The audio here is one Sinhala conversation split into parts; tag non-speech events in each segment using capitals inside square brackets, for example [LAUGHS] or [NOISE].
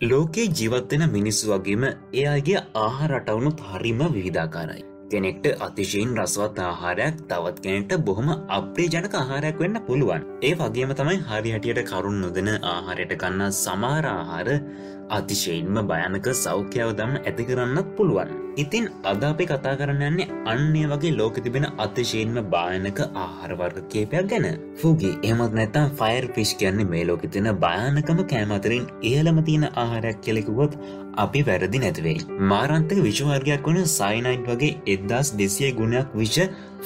ලෝකයේ ජීවත්වෙන මිනිස්සු වගේම එයාගේ ආහාරටවුණුත් හරිම විවිධාකාරයි. කෙනෙක්ට අතිශයෙන් රසවත් ආහාරයක් තවත් කෙනෙට බොහොම අප්‍රේ ජනක ආහාරයක් වෙන්න පුළුවන්. ඒ වගේම තමයි හරි හැටියට කරුන් නොදෙන ආහාරයට කන්න සමාර ආහාර අතිශයෙන්ම භයනක සෞඛ්‍යාව දම ඇති කරන්නත් පුළුවන්. ඉතින් අද අපි කතා කරන්න යන්නේ අන්නේ වගේ ලෝක තිබෙන අතිශයෙන්ම භායනක ආහාරවර්ග කේපයක් ගැන. ෆුගි එමත් නැත්තම් ෆයිර් ෆිෂ් කියන්නේ මේ ලෝක තින භයානකම කෑමතරින් ඉහළම තියෙන ආහාරයක් කෙලෙකුවොත් අපි වැරදි නැතිවෙයි. මාරන්තක විශ්වවර්ගයක් වන සයිනයිට් වගේ එදදාස් දෙසිය ගුණයක් විෂ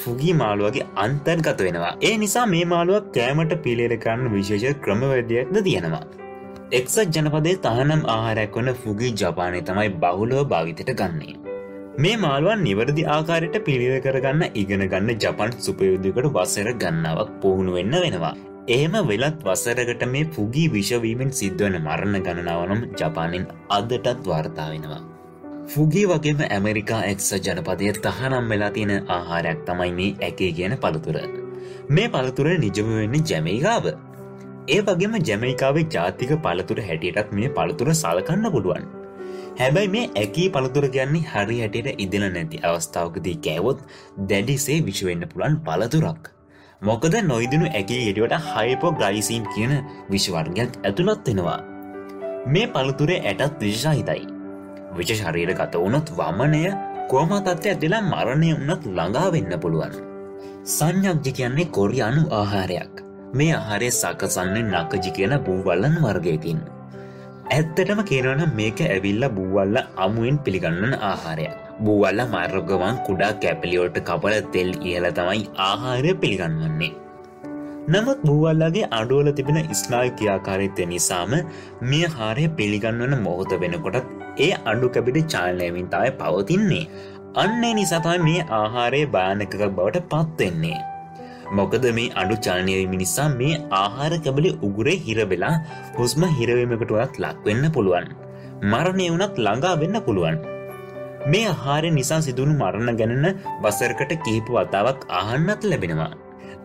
ෆුගී මාළුවගේ අන්තර්ගත වෙනවා. ඒ නිසා මේ මාළුවක් කෑමට පිළේර කරන්න විශේෂ ක්‍රමවැදයක්ද තියෙනවා. එක්සත් ජනපදේ තහනම් ආහාරයක් වන ෆුගී ජපානය තමයි බහුලව භාවිතයට ගන්නේ. මේ මාළුවන් නිවැරදි ආකාරයට පිළිව කරගන්න ඉගෙන ගන්න ජපන් සුපයුද්ධකට වසර ගන්නාවක් පුහුණු වෙන්න වෙනවා. එහෙම වෙලත් වසරකට මේ පුගී විශවීමෙන් සිද්ධවන මරණ ගණනාවනම් ජපානෙන් අදටත් වාර්තා වෙනවා. ෆුගී වගේම ඇමරිකා එක්ස ජනපදය තහනම් වෙලා තියෙන ආහාරයක් තමයි මේ ඇකේ කියන පළතුර. මේ පළතුර නිජම වෙන්න ජැමයිකාව. ඒ වගේම ජැමයිකාවේ ජාතික පළතුර හැටියටත් මේ පළතුර සලකන්න පුළුවන්. හැබැයි මේ ඇකී පළතුර කියන්නේ හරි හැටියට ඉදිල නැති අවස්ථාවකදී කෑවොත් දැඩිසේ විශවෙන්න පුළන් පළතුරක්. මොකද නොයිදනු ඇගේ ගෙඩියට හයිපෝ ග්‍රයිසින් කියන විශ්වර්ගයක් ඇතුළත් වෙනවා. මේ පළතුරේ ඇටත් විශාහිතයි. විච ශරීර ගත වුණොත් වමනය කෝමතත්ව ඇතිලා මරණය වනත් ළඟා වෙන්න පුළුවන්. සංඥක්ජි කියන්නේ කොරියනු ආහාරයක්. මේ ආහාරය සකසන්නේ නකජි කියන බූවල්ලන් වර්ගයකින්. ඇත්තටම කියනවන මේක ඇවිල්ල බූවල්ල අමුවෙන් පිළිගන්නන ආහාරයක්. බූවල්ල මර්ගවන් කුඩා කැපලියෝට කපල තෙල් ඉහල තමයි ආහාරය පිළිගන්නන්නේ. නමුත් බූවල්ලගේ අඩුවල තිබෙන ස්නායු කියාකාරිත්‍ය නිසාම මේ හාරය පිළිගන්නවන මොහොත වෙනකොටත් ඒ අඩු කැබිට චාලනයවින්තාය පවතින්නේ. අන්නේ නිසාතයි මේ ආහාරය භානකක බවට පත්වෙන්නේ. මොකද මේ අඩු චාලනයවීම නිසා මේ ආහාර කැබලි උගුරේ හිරවෙලා හුස්ම හිරවීමකටවත් ලක්වෙන්න පුළුවන්. මරණය වනත් ළඟා වෙන්න පුළුවන්. මේ ආහාරය නිසා සිදුවුණු මරණ ගැනන වසරකට කිහිප වතාවක් අහන්නත් ලැබෙනවා.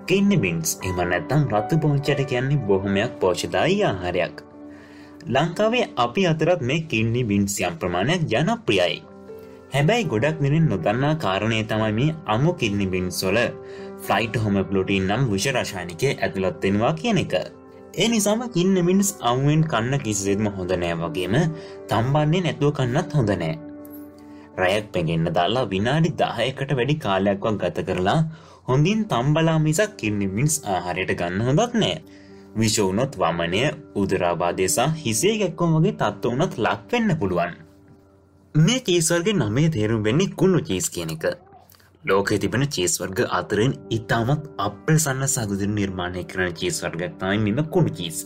කෙන්න බින්ස් එම නැත්තම් රත්තු පෝංචට කියන්නේ බොහොමයක් පෝෂිතායි ආහාරයක්. ලංකාවේ අපි අතරත් මේ කින්නි බින්සියම් ප්‍රමාණයක් ජනප්‍රියයි. හැබැයි ගොඩක් දෙනෙන් නොදන්නා කාරණය තමයි මේ අමු කින්නි බින්ස්වල ෆ්ලයිට් හොම පලොටින් නම් විෂ රශානිකය ඇතුළත්වෙනවා කියන එක. ඒ නිසාම කින්න මින්ස් අමුවෙන් කන්න කිසිසෙත්ම හොඳ නෑ වගේම තම්බන්නේ නැතුව කන්නත් හොඳ නෑ. රැයක් පෙගෙන්න්න දාලා විනාඩි දායකට වැඩි කාලයක්වක් ගත කරලා හොඳින් තම්බලා මිසක් කින්නමින්ස් ආහාරයට ගන්න හොඳත් නෑ. විශවුනොත් වමනය උදරාබාදේසා හිසේ ගැක්කොම් වගේ තත්ව වනත් ලක්වෙන්න පුළුවන්. මේ චීස්වර්ගේ නමේ තේරුම් වෙන්නේ කුණු චීස් කියන එක. ලෝක තිබෙන චීස්වර්ග අතරෙන් ඉතාමත් අප්‍රසන්න සගදුර නිර්මාණය කරන චීස්වර්ගක් තමයි මෙම කුණු චීස්.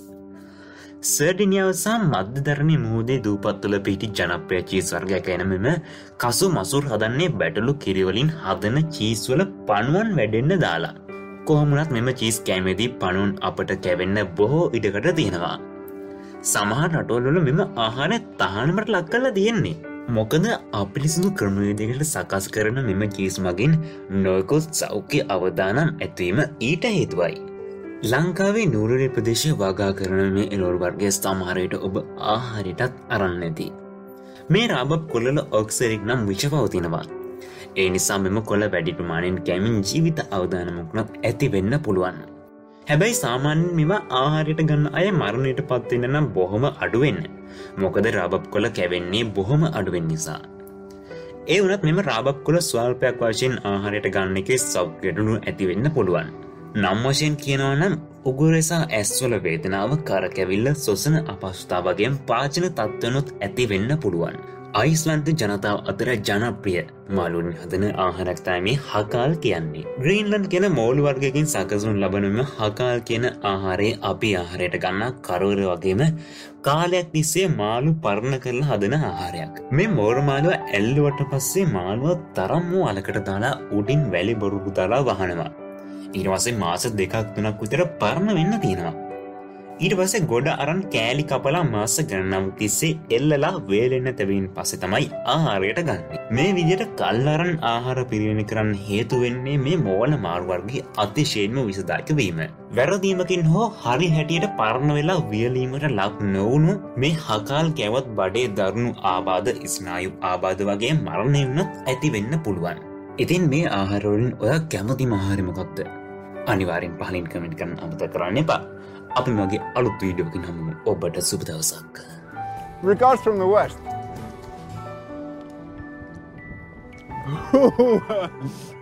සර්ඩිනියාවසා මධ්‍යධරණය මුහදේ දූපත්තුල පිහිටි ජනප්‍රය චීස් වර්ගයක් එනමම කසු මසුර හදන්නේ බැටලු කිරිවලින් හදන චීස්වල පණුවන් වැඩෙන්න දාලා. කොහොමුණත් මෙම චීස් කෑමේදී පණුන් අපට කැවෙන්න බොහෝ ඉඩකට තියෙනවා. සමහර රටවල්වල මෙම ආහාර තහනමට ලක් කල්ල තියෙන්නේ. මොකද අපිලිසිදු ක්‍රමවේදකට සකස් කරන මෙම චීස් මගින් නොයකොත් සෞඛ්‍ය අවදානම් ඇත්වීම ඊට හේතුවයි. ලංකාවේ නූරරේ ප්‍රදේශය වගා කරන මේ එලෝර් වර්ගේ ස්ථාමාරයට ඔබ ආහාරිටත් අරන්න ඇති. මේ රාබබ් කොල්ල ඔක්සරික් නම් විච පවතිනවා. ඒ නිසා මෙම කොළ වැඩි ප්‍රමාණයෙන් කැමින් ජීවිත අවධානමක්නත් ඇති වෙන්න පුළුවන්. හැබැයි සාමාන්‍යෙන් මෙම ආහාරයට ගන්න අය මරණයට පත්වෙන්න නම් බොහොම අඩුවෙන්න. මොකද රාබබ් කොල කැවෙන්නේ බොහොම අඩුවෙන් නිසා. ඒ වනත් මෙම රාබක් කොල ස්වල්පයක් වශයෙන් ආහාරයට ගන්න එක සෞ්ගඩුණු ඇතිවෙන්න පුළුවන්. නම් වශයෙන් කියනවනම් උගුරෙසා ඇස්වල වේදනාව කරකැවිල්ල සොසන අපස්ථා වගේ පාචන තත්වනුත් ඇති වෙන්න පුළුවන්. අයිස්ලන්ත ජනතාව අතර ජනප්‍රිය මාලුන් හදන ආහරක්තාමේ හකාල් කියන්නේ. ග්‍රීන්ලන්් කියෙන මෝල් වර්ගකින් සකසුන් ලබනම හකාල් කියන ආහාරයේ අපි ආහරයට ගන්නා කරුවර වගේම කාලයක් තිස්සේ මාළු පරණ කරලා හදන ආහාරයක්. මේ මෝර්මාලුව ඇල්ලුවට පස්සේ මාළුව තරම් වූ අලකට දාලා උඩින් වැලි බොරුපු දලා වහනවා. ඊටවසේ මාස දෙකක් තුනක් විතර පරණ වෙන්න තියෙනවා. ඊට පසේ ගොඩ අරන් කෑලි කපලා මාස ගණනම් තිස්සේ එල්ලලා වේලෙන්න තැවීන් පසෙ තමයි ආහාරයට ගන්න. මේ විදියට කල්ලරන් ආහාර පිරිවෙන කරන්න හේතු වෙන්නේ මේ මෝල මාර්වර්ගේ අතිශයෙන්ම විසදායක වීම. වැරදීමකින් හෝ හරි හැටියට පරණ වෙලා වියලීමට ලක් නොවුණු මේ හකාල් කැවත් බඩේ දරුණු ආබාධ ස්නායු ආබාධ වගේ මරණයන්නත් ඇති වෙන්න පුළුවන්. ඉතින් මේ ආහාරවලින් ඔය කැමති මහාරිමකොත්ත අනිවාරෙන් පහලින් කමෙන්ට් කරන්න අමත කරන්න එපා අපි මගේ අලුත් වීඩියෝකින් හමු ඔබට සුබදවසක්. Regards from the west. [LAUGHS]